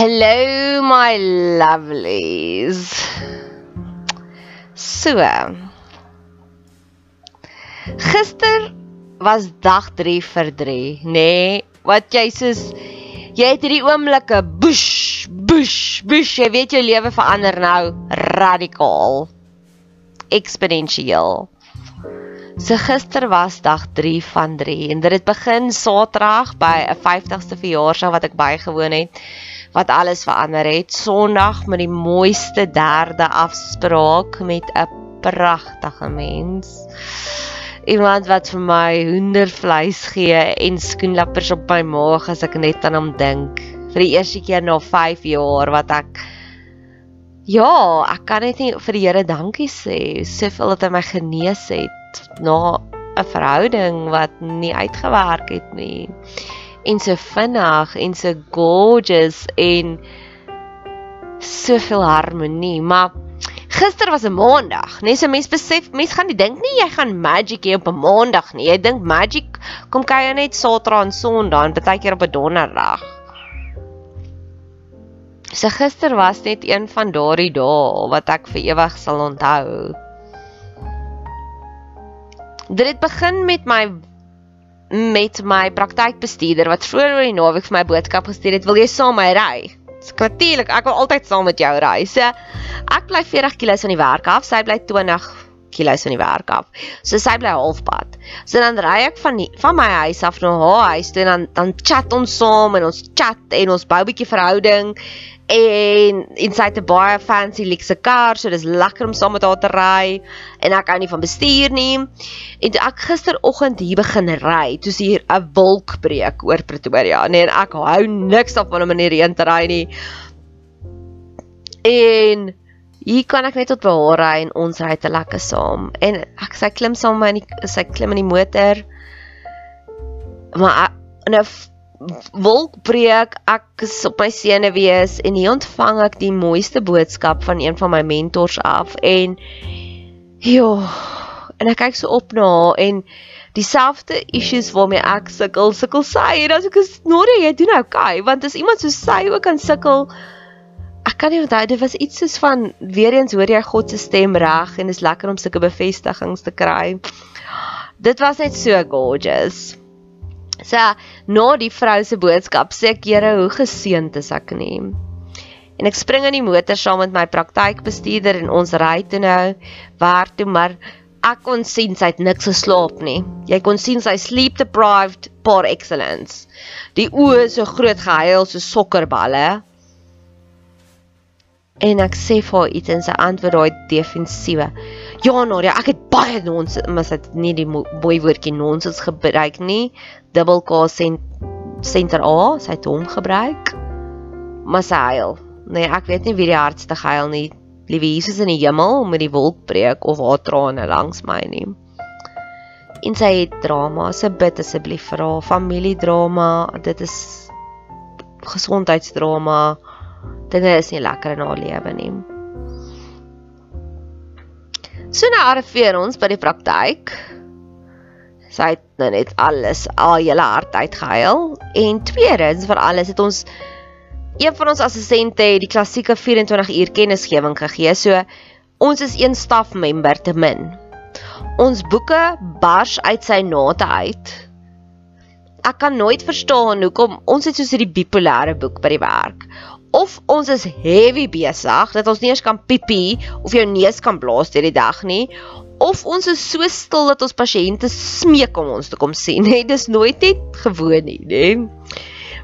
Hello my lovelies. So. Gister was dag 3 vir 3, nê? Nee, wat jy soos jy het hierdie oomblikke bush, bush, bush, jy weet jou lewe verander nou radikaal. Eksponensieel. So gister was dag 3 van 3 en dit het begin Saterdag by 'n 50ste verjaarsdag wat ek bygewoon het wat alles verander het. Sondag met die mooiste derde afspraak met 'n pragtige mens. Iemand wat vir my hoendervleis gee en skoenlappers op my maag as ek net aan hom dink. Vir die eerste keer na 5 jaar wat ek Ja, ek kan net nie vir die Here dankie sê. Soveel dat hy my genees het na 'n verhouding wat nie uitgewerk het nie en so vinnig en so gorgeous en soveel harmonie. Maar gister was 'n maandag, nee, so mense besef, mense gaan nie dink nie jy gaan magic hê op 'n maandag nie. Jy dink magic kom kyk net Saterdag en Sondag en baie keer op 'n donderdag. So gister was net een van daardie dae wat ek vir ewig sal onthou. Dit het begin met my met my praktykbestuurder wat vroeër oor die naweek vir my boodskap gestuur het, "Wil jy saam my ry?" Natuurlik, ek wil altyd saam met jou ry. So ek bly 40 km van die werk af, sy bly 20 km van die werk af. So sy bly halfpad. So dan ry ek van die, van my huis af na haar huis toe en dan dan chat ons saam en ons chat en ons bou 'n bietjie verhouding en inside 'n baie fancy luxe kar, so dis lekker om saam met haar te ry en ek hou nie van bestuur nie. En toe ek gisteroggend hier begin ry, toe sien hier 'n wolk breek oor Pretoria. Nee, en ek hou niks daarvan om in die reën te ry nie. En hier kan ek net tot by haar ry en ons ry te lekker saam. En ek sy klim saam met my in die sy klim in die motor. Maar nou wolkbreek ek op my sene wees en hier ontvang ek die mooiste boodskap van een van my mentors af en ja en ek kyk so op na haar en dieselfde issues waarmee ek sukkel sukkel sy en as ek is Norie jy doen okay want as iemand so sy ook kan sukkel ek kan nie onthou dit was iets soos van weer eens hoor jy God se stem reg en dit is lekker om sulke bevestigings te kry. Dit was net so gorgeous So na die vrou se boodskap sê ek Here hoe geseënd is ek nie. En ek spring in die motor saam met my praktykbestuurder en ons ry toe nou werk toe maar ek kon sien sy het niks geslaap nie. Jy kon sien sy sleep deprived par excellence. Die oë so groot gehuil so sokkerballe. En ek sê vir haar iets en sy antwoord daai defensiewe. Ja, Nadia, ek het baie maar sy het nie die mooi woordjie nonsens gebruik nie. Dubbel K senter A, sy het hom gebruik. Maar sy huil. Nee, ek weet nie wie die hardste gehuil nie. Liewe Jesus in die hemel met die wolk breek of haar trane langs my nie. En sy het drama, sy bid asseblief vir haar familiedrama. Dit is gesondheidsdrama dinge is nie lekker in haar lewe nie. So nou arriveer ons by die praktyk. Sy het nou net alles al hele hart uitgehuil en tweedens vir alles het ons een van ons assistente die klassieke 24 uur kennisgewing gegee. So ons is een staf member te min. Ons boeke bars uit sy nate uit. Ek kan nooit verstaan hoekom ons het soos hierdie bipolêre boek by die werk of ons is heavy besig dat ons nie eens kan piepie of jou neus kan blaas deur die dag nie. Of ons is so stil dat ons pasiënte smeek om ons te kom sien nê dis nooit net gewoon nie nê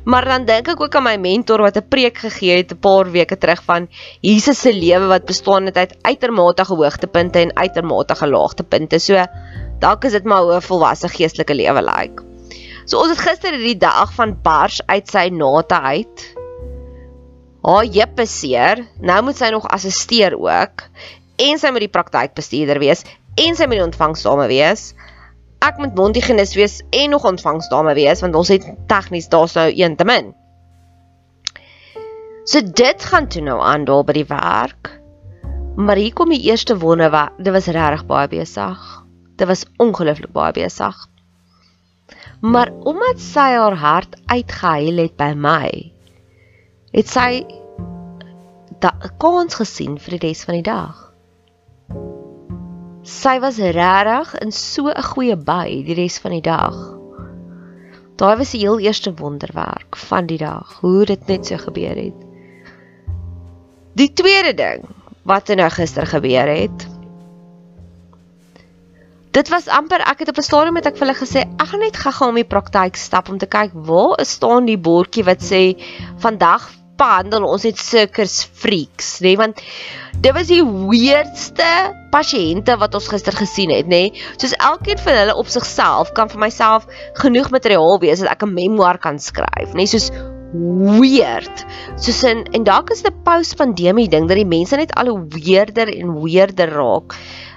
maar dan dink ek ook aan my mentor wat 'n preek gegee het 'n paar weke terug van Jesus se lewe wat bestaan het uit uitermate hoogtepunte en uitermate laagtepunte so dalk is dit maar hoe 'n volwasse geestelike lewe lyk. Like. so ons het gister hierdie dag van bars uit sy nate uit haar heup is seer, nou moet sy nog assisteer ook en sy moet die praktykbestuurder wees en sy moet die ontvangsdame wees. Ek moet mondhygiënis wees en nog ontvangsdame wees want ons het tegnies daar's nou een te min. So dit gaan toe nou aan daar by die werk. Maar hier kom die eerste wonder wat dit was regtig baie besig. Dit was ongelooflik baie besig. Maar omdat sy haar hart uitgehuil het by my, het sy 'n kans gesien vir die res van die dag. Sy was regtig in so 'n goeie by die res van die dag. Daai was die heel eerste wonderwerk van die dag, hoe dit net so gebeur het. Die tweede ding wat nou gister gebeur het. Dit was amper ek het op 'n stadium met ek vir hulle gesê ek gaan net gou-gou om die praktyk stap om te kyk waar is staan die bordjie wat sê vandag behandel ons net circus freaks, nê, nee? want dit was die weirdste pasiënte wat ons gister gesien het, nê. Nee? Soos elkeen van hulle op sigself kan vir myself genoeg materiaal wees dat ek 'n memoir kan skryf, nê, nee? soos weird. Soos in en dalk is dit 'n post-pandemie ding dat die mense net al hoe weirder en weirder raak.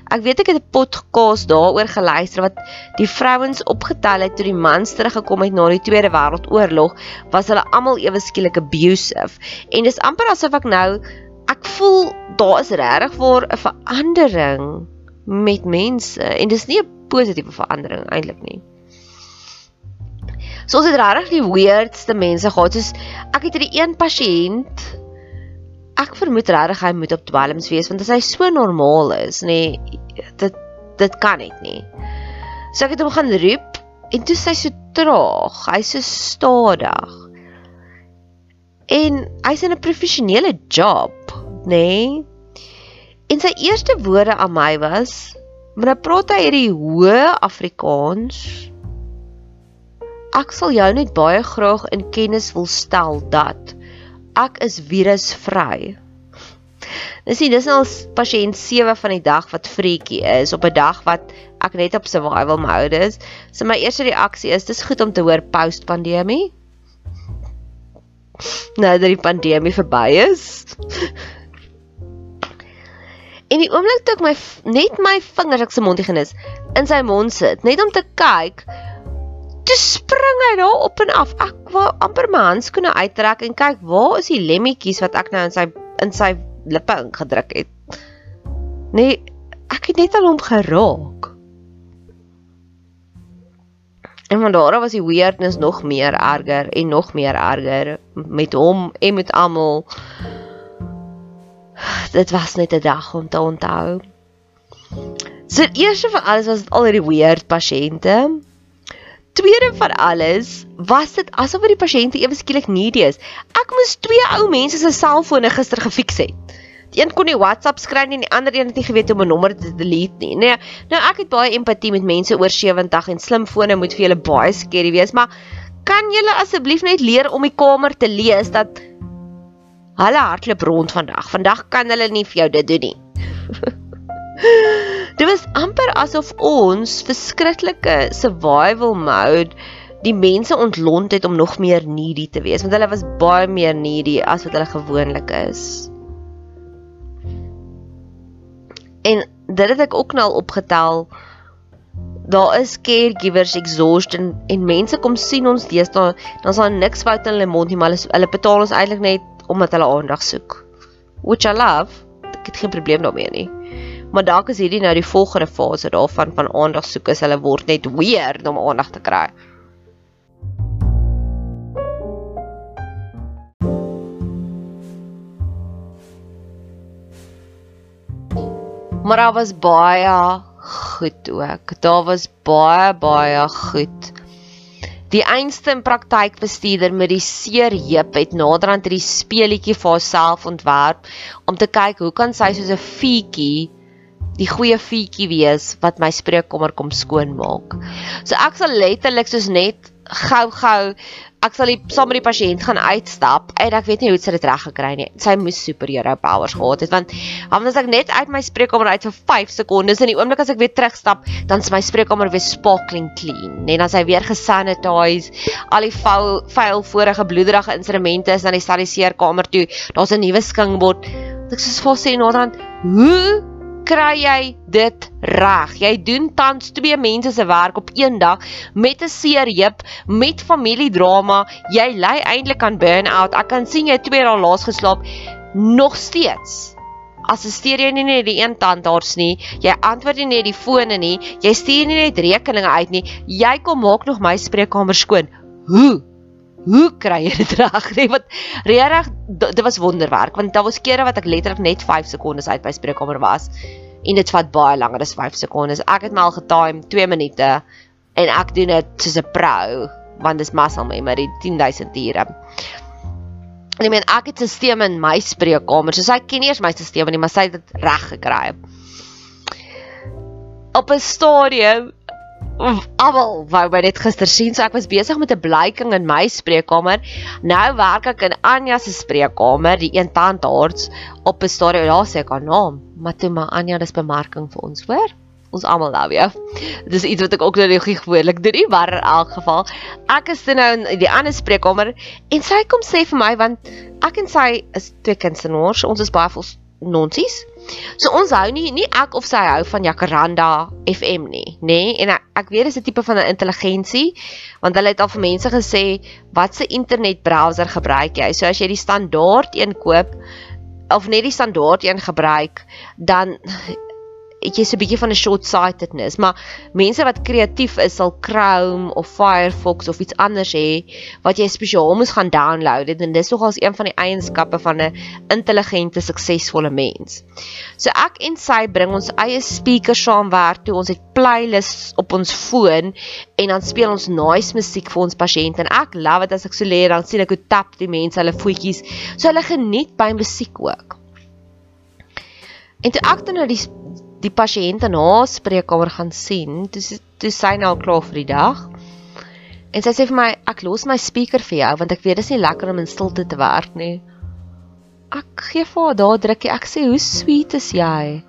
Ek weet ek het 'n podcast daaroor geluister wat die vrouens opgetel het toe die mans teruggekom het na die Tweede Wêreldoorlog, was hulle almal ewe skielik abusive. En dis amper asof ek nou ek voel daar is regtig vir 'n verandering met mense en dis nie 'n positiewe verandering eintlik nie. So ons het regtig die weirdste mense gehad. Soos ek het hierdie een pasiënt ek vermoed regtig hy moet op dwelms wees want as hy so normaal is, nê, nee, dit dit kan net nie. So ek het hom gaan roep en toe sy so traag, hy's so stadig. En hy's in 'n professionele job, nê? Nee? En sy eerste woorde aan my was, "Maar nou praat hy hierdie hoë Afrikaans. Ek sal jou net baie graag in kennis wil stel dat ek is virusvry. Dis nie dis nou al pasiënt 7 van die dag wat freaky is op 'n dag wat ek net op survival mode is. So my eerste reaksie is dis goed om te hoor post pandemie. Nou dat die pandemie verby is. En die oomblik toe ek my net my vingers ek se mondie genis in sy mond sit, net om te kyk toe spring hy daar op en af. Ek wou amper my handskoene uittrek en kyk waar is die lemmetjies wat ek nou in sy in sy lippe ingedruk het. Nee, ek het net al hom geraak. En van daar af was die weirdness nog meer erger en nog meer erger met hom en met almal. Dit was net 'n dag om te onthou. So eers van alles was dit al hierdie weird pasiënte tweede van alles was dit asof die pasiënte ewe skielik needy is. Ek moes twee ou mense se selfone gister gefiks het. Die een kon nie WhatsApp skryf nie en die ander een het nie geweet hoe om 'n nommer te delete nie. Nee, nou ek het baie empatie met mense oor 70 en slimfone moet vir julle baie skerry wees, maar kan julle asseblief net leer om die kamer te lees dat hulle hardloop rond vandag. Vandag kan hulle nie vir jou dit doen nie. Dit was amper asof ons verskriklike survival mode die mense ontlont het om nog meer needy te wees want hulle was baie meer needy as wat hulle gewoonlik is. En dit het ek ook nou opgetel. Daar is caregivers exhaustion en mense kom sien ons deesdae dan is daar niks fout in hulle mond nie maar hulle, hulle betaal ons eintlik net omdat hulle aandag soek. Which I love. Ek het geen probleem daarmee nie. Maar dalk is hierdie nou die volgende fase daarvan van aandag soek as hulle word net weer om aandag te kry. Maar daar was baie goed ook. Daar was baie baie goed. Die einste praktykbestuurder met die seer heup het naderhand hierdie speelietjie vir haarself ontwerp om te kyk hoe kan sy soos 'n fietjie die goeie fietjie wees wat my spreekkamer kom skoonmaak. So ek sal letterlik soos net gou-gou ek sal die, saam met die pasiënt gaan uitstap en ek weet nie hoe sy dit reg gekry nie. Sy moes superhero powers gehad het want anders ek net uit my spreekkamer uit vir 5 sekondes en die oomblik as ek weer terugstap, dan is my spreekkamer weer sparkling clean. Net dan sy weer gesanitize, al die vuil vuil vorige bloederige instrumente is dan die steriliseerkamer toe. Daar's 'n nuwe skingbord. Ek sê vir sy naderhand, "Hoe kry jy dit reg? Jy doen tans twee mense se werk op een dag met 'n seer heup, met familiedrama. Jy ly eintlik aan burn-out. Ek kan sien jy twee dae laas geslaap nog steeds. Assisteer jy nie net die een tandarts nie, jy antwoord nie net die fone nie, jy stuur nie net rekeninge uit nie, jy kom maak nog my spreekkamer skoon. Hoe? Hoe kry jy dit reg? Nee, wat regtig dit was wonderwerk want daar was kere wat ek letterlik net 5 sekondes uit by spreekkamer was en dit vat baie langer as 5 sekondes. Ek het my al getime 2 minute en ek doen dit soos 'n pro want dis muscle memory 10000 ure. En ek meen ek het 'n stelsel in my spreekkamer. So sy ken eers my stelsel nie, maar sy het dit reg gekry. Op 'n stadium almal wou my net gister sien, so ek was besig met 'n blyking in my spreekkamer. Nou werk ek in Anja se spreekkamer, die een tandarts op 'n stadium. Ja, sê ek haar naam. Maar toe maar Anja, dis bemarking vir ons, hoor? Ons almal love jou. Dis iets wat ek ook nou nie gewoonlik doen nie, maar in elk geval, ek is nou in die ander spreekkamer en sy kom sê vir my want ek en sy is twee kunstenaars, ons is baie vol nonsies. So ons hou nie nie ek of sy hou van Jacaranda FM nie, nê? Nee? En ek, ek weet dis 'n tipe van 'n intelligensie want hulle het al vir mense gesê wat se internetbrowser gebruik jy? So as jy die standaard een koop of net die standaard een gebruik, dan het jy so 'n bietjie van 'n short-sightedness, maar mense wat kreatief is sal Chrome of Firefox of iets anders hê wat jy spesiaal moet gaan download en dis nogals een van die eienskappe van 'n intelligente, suksesvolle mens. So ek en sy bring ons eie speakers saamwerk toe ons het playlists op ons foon en dan speel ons nice musiek vir ons pasiënte en ek love dit as ek so lê dan sien ek hoe tap die mense hulle voetjies so hulle geniet by musiek ook. En toe ek dan nou die die pasiënte na spreekkamer gaan sien, toe toe sy nou klaar vir die dag. En sy sê vir my, ek los my speaker vir jou want ek weet dit is nie lekker om in stilte te werk nie. Ek gee vir haar daar drukkie. Ek sê, "Hoe sweet is jy?"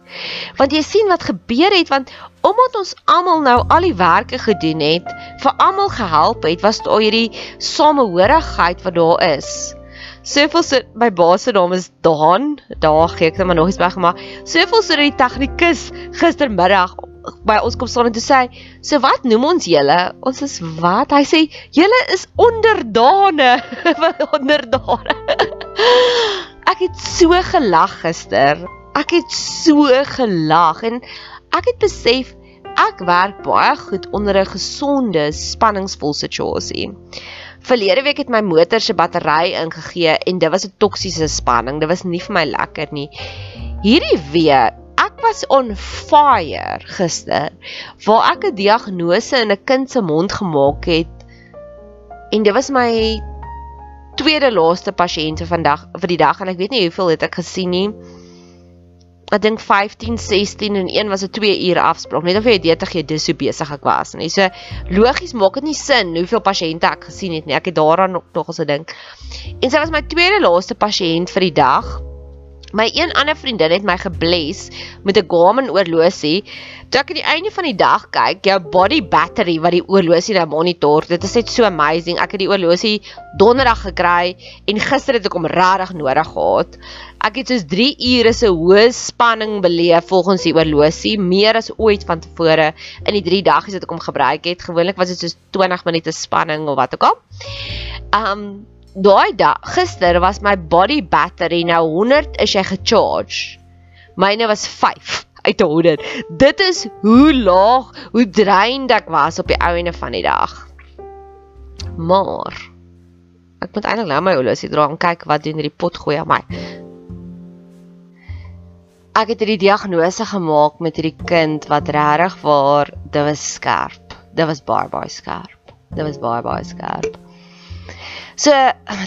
Want jy sien wat gebeur het want omdat ons almal nou al die werke gedoen het, vir almal gehelp het, was daar hierdie samehorigheid wat daar is. Soveel so my baas se naam is Daan. Daar gee ek net maar nog iets weg maar soveel so die tegnikus gistermiddag by ons kom staan en toe sê so wat noem ons julle? Ons is wat? Hy sê julle is onderdane. onderdane. ek het so gelag gister. Ek het so gelag en ek het besef ek werk baie goed onder 'n gesonde spanningsvol situasie. Verlede week het my motor se battery ingegee en dit was 'n toksiese spanning. Dit was nie vir my lekker nie. Hierdie week, ek was on fire gister waar ek 'n diagnose in 'n kind se mond gemaak het. En dit was my tweede laaste pasiënt vir vandag vir die dag en ek weet nie hoeveel het ek gesien nie ek dink 15, 16 en een was 'n 2 ure afspraak. Net of jy weet ek jy dis so besig ek was. Nee, so logies maak dit nie sin hoeveel pasiënte ek gesien het nie. Ek het daaraan nog nog as 'n ding. En sy was my tweede laaste pasiënt vir die dag. My een ander vriendin het my gebless met 'n Garmin oorlosie. Toe ek aan die einde van die dag kyk, jou body battery wat die oorlosie nou monitor, dit is net so amazing. Ek het die oorlosie donderdag gekry en gister het ek hom regtig nodig gehad. Ek het soos 3 ure se hoë spanning beleef volgens die oorlosie, meer as ooit van tevore in die 3 dae wat ek hom gebruik het. Gewoonlik was dit soos 20 minute spanning of wat ook al. Um daai dag gister was my body battery nou 100 is jy gecharge. Myne was 5 uit 100. Dit is hoe laag, hoe drained ek was op die einde van die dag. Maar ek moet eintlik nou my horlosie dra en kyk wat doen hierdie pot gooi aan my. Ek het hierdie diagnose gemaak met hierdie kind wat regtig waar dit was skerp. Dit was baie baie skerp. Dit was baie baie skerp. So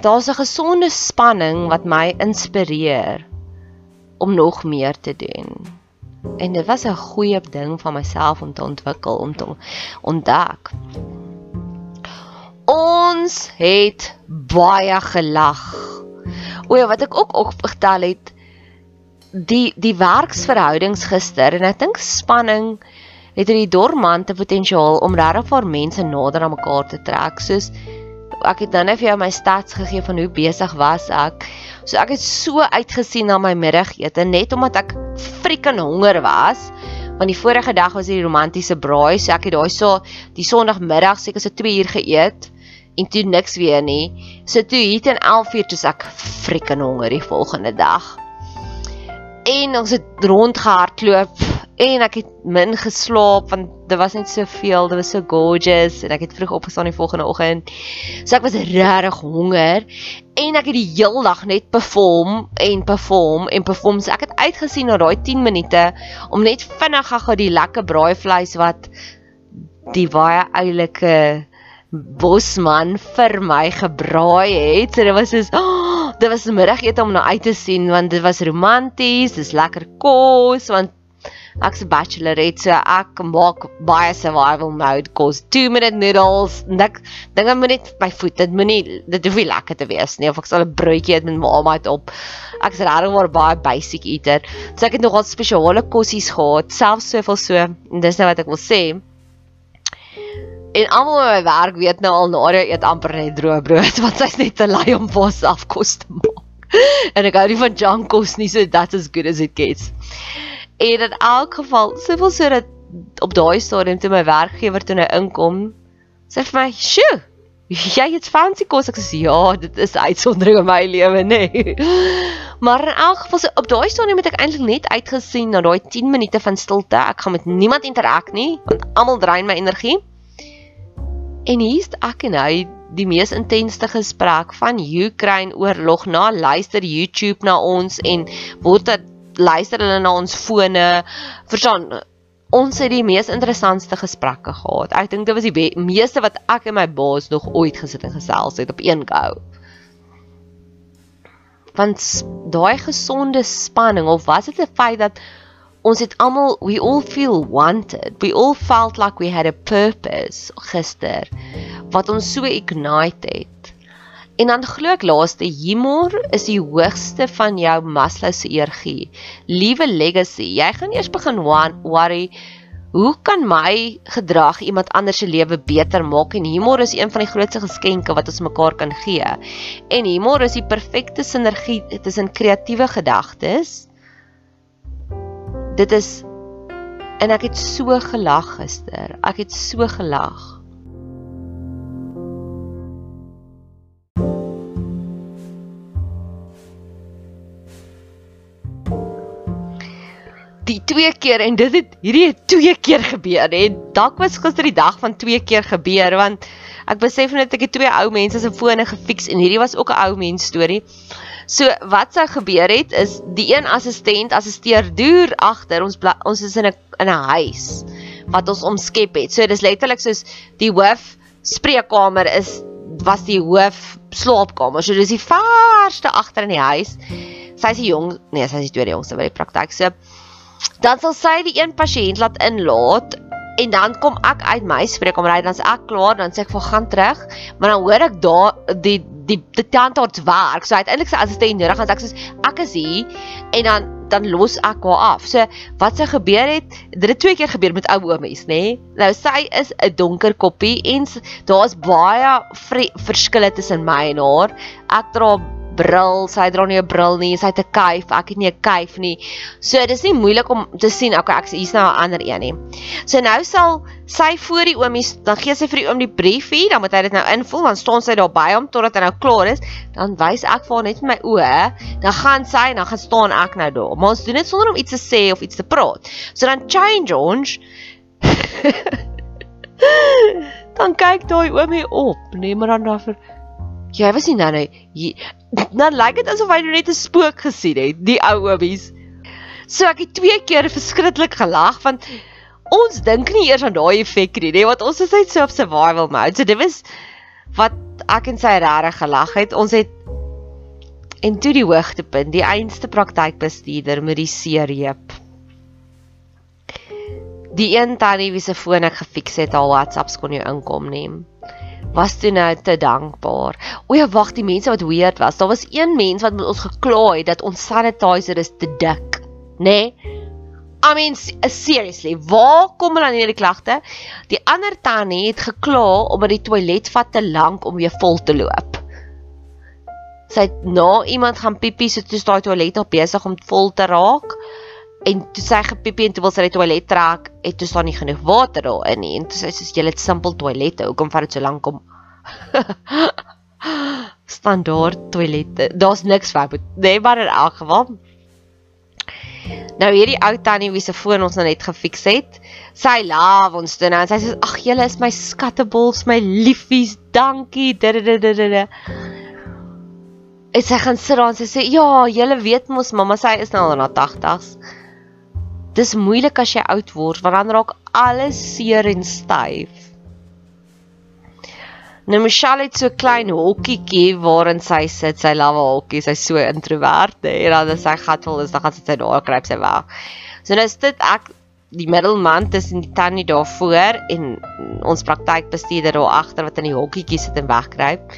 daar's 'n gesonde spanning wat my inspireer om nog meer te doen. En dit was 'n goeie ding van myself om te ontwikkel, om te ontdek. Ons het baie gelag. O ja, wat ek ook opgetel het, die die werksverhoudings gister en ek dink spanning het hierdie dormante potensiaal om regtig vir mense nader aan mekaar te trek, soos ek het nou net vir jou my stats gegee van hoe besig was ek. So ek het so uitgesien na my middagete net omdat ek frikken honger was. Want die vorige dag was die romantiese braai, so ek het daai so die Sondagmiddag seker so 2 uur geëet en toe niks weer nie. So toe hier teen 11 uur toe ek frikken honger die volgende dag. En ons het rondgehardloop en ek het min geslaap want dit was net soveel, dit was so gorgeous en ek het vroeg opgestaan die volgende oggend. So ek was regtig honger en ek het die heel dag net perform en perform en perform. So ek het uitgesien na daai 10 minute om net vinnig gou die lekker braaivleis wat die baie oulike bosman vir my gebraai het. So dit was oh, dit was middagete om na uit te sien want dit was romanties, dis lekker kos want ek's 'n bachelorette so ek maak baie survival mode kos 2 minute noodles dink ek moet net my voet dit moenie dit hoef nie lekker te wees nie of ek sal 'n broodjie eet met mamma uit op ek's regtig maar baie basic eater so ek het nogal spesiale kossies gehad selfs soveel so en dis nou wat ek wil sê En almal by my werk weet nou al Nadia eet amper net droë brood want sy's net te lui om vir haarself kos te maak. En ek hou nie van junk kos nie, so that's as good as it gets. En in elk geval, soveel so dat op daai stadium toe my werkgewer toe nou inkom, sê vir my, "Sjoe, jy het fancy kos." Ek sê, "Ja, dit is uitsondering in my lewe, nê." Nee. Maar in elk geval, so op daai stadium het ek eintlik net uitgesien na daai 10 minute van stilte. Ek gaan met niemand interak nie, want almal drein my energie. En hier's ek en hy die mees intensste gesprek van Ukraine oorlog na luister YouTube na ons en word dit luister hulle na ons fone. Verstaan, ons het die mees interessantste gesprekke gehad. Ek dink dit was die meeste wat ek en my baas nog ooit gesit en gesels het op een go. Want daai gesonde spanning of was dit 'n feit dat ons het almal we all feel wanted. We all felt like we had a purpose gister wat ons so ignite het. En dan glo ek laaste humor is die hoogste van jou Maslow se hiërargie. Liewe legacy, jy gaan eers begin worry hoe kan my gedrag iemand anders se lewe beter maak en humor is een van die grootste geskenke wat ons mekaar kan gee. En humor is die perfekte sinergie tussen kreatiewe gedagtes. Dit is en ek het so gelag gister. Ek het so gelag. Die twee keer en dit het hierdie het twee keer gebeur en dalk was gister die dag van twee keer gebeur want ek besef net ek het twee ou mense se fone gefiks en hierdie was ook 'n ou mens storie. So wat sou gebeur het is die een assistent assisteer deur agter ons ons is in 'n in 'n huis wat ons omskep het. So dis letterlik soos die hoof spreekkamer is was die hoof slaapkamer. So dis die verste agter in die huis. Sy is die jong, nee, sy is die tweede jongste by die praktyk. So dan sal sy die een pasiënt laat inlaat en dan kom ek uit my spreekkamer uit dan's ek klaar dan sê ek vir gaan terug maar dan hoor ek daar die die die tandarts werk so uiteindelik sy assistent nodig en sê ek soos ek is hier en dan dan los ek haar af. So wat sy gebeur het, dit het twee keer gebeur met ou oomies, nê? Nee? Nou sy is 'n donker koppie en daar's baie verskille tussen my en haar. Ek dra bril, sy dra nie 'n bril nie, sy het 'n kuif, ek het nie 'n kuif nie. So dis nie moeilik om te sien, okay, ek hier's nou 'n ander een nie. So nou sal sy voor die oomies, dan gee sy vir die oom die briefie, dan moet hy dit nou invul, dan staan sy daar by hom totdat hy nou klaar is, dan wys ek vir haar net met my oë, dan gaan sy en dan gaan staan ek nou daar. Maar ons doen dit sonder om iets te sê of iets te praat. So dan change ons. dan kyk daai oomie op, nee, maar dan dan vir Jy was nie nou nou dan lyk dit asof hy net 'n spook gesien het, die ou oomies. So ek het twee keer verskriklik gelag want ons dink nie eers aan daai effek nie, nee, want ons is net so op survival mode. So dit was wat ek en sy regtig gelag het. Ons het en toe die hoogtepunt, die einste praktykbestuurder met die seereep. Die een tannie wie se foon ek gefiks het, haar WhatsApps kon nie inkom nie was toe nou te dankbaar. O ja, wag, die mense wat weird was. Daar was een mens wat met ons gekla het dat ons sanitizer is te dik, nê? Nee? I mean seriously, waar kom hulle aan hierdie klagte? Die ander tannie het gekla omdat die toilet vat te lank om weer vol te loop. Sy het na iemand gaan piepie, so toe staan die toilet nog besig om vol te raak en toe sy gepiepie en toe wil sy die toilet trek, het toe staan nie genoeg water daarin nie. En toe sê sy jy het simpel toilette, hoekom vat dit so lank om standaard toilette. Daar's niks fout met nee, maar in elk geval. Nou hierdie ou tannie wie se foon ons nou net gefiks het, sy love ons toe nou sy sê ag julle is my skattebols, my liefies, dankie. En sy gaan sit daar en sy sê ja, julle weet mos mamma sy is nou al na 80s. Dis moeilik as jy oud word want dan raak alles seer en styf. Nou Michelle het so klein hokkietjie waarin sy sit, sy lawe hokkie, sy's so introvert en dan as sy gat wil is, dan gaan sy sy daar kruip sy weg. So nou sit ek die middelman tussen die tannie daar voor en ons praktykbestuurder daar agter wat in die hokkietjie sit en wegkruip.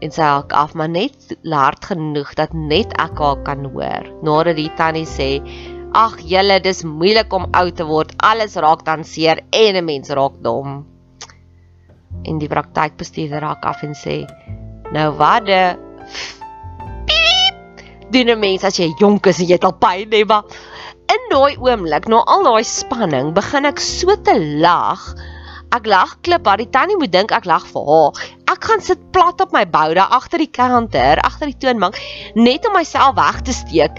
En sy hak af maar net hard genoeg dat net ek haar kan hoor. Nadat die tannie sê Ag julle, dis moeilik om oud te word. Alles raak dan seer en 'n mens raak dom. En die praktykbestuurder raak af en sê: "Nou wat de Doen 'n mens as jy jonk is en jy het al pyn, nee, maar in daai oomblik, na al daai spanning, begin ek so te lag. Ek lag klip, maar die tannie moet dink ek lag vir haar. Ek gaan sit plat op my boude agter die counter, agter die toonbank, net om myself weg te steek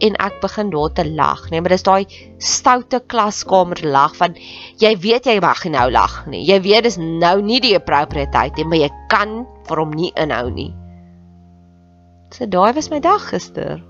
en ek begin daar te lag, nee, maar dis daai stoute klaskamer lag van jy weet jy mag nie nou lag nie. Jy weet dis nou nie die appropriate tyd nie, maar jy kan vir hom nie inhou nie. So daai was my dag gister.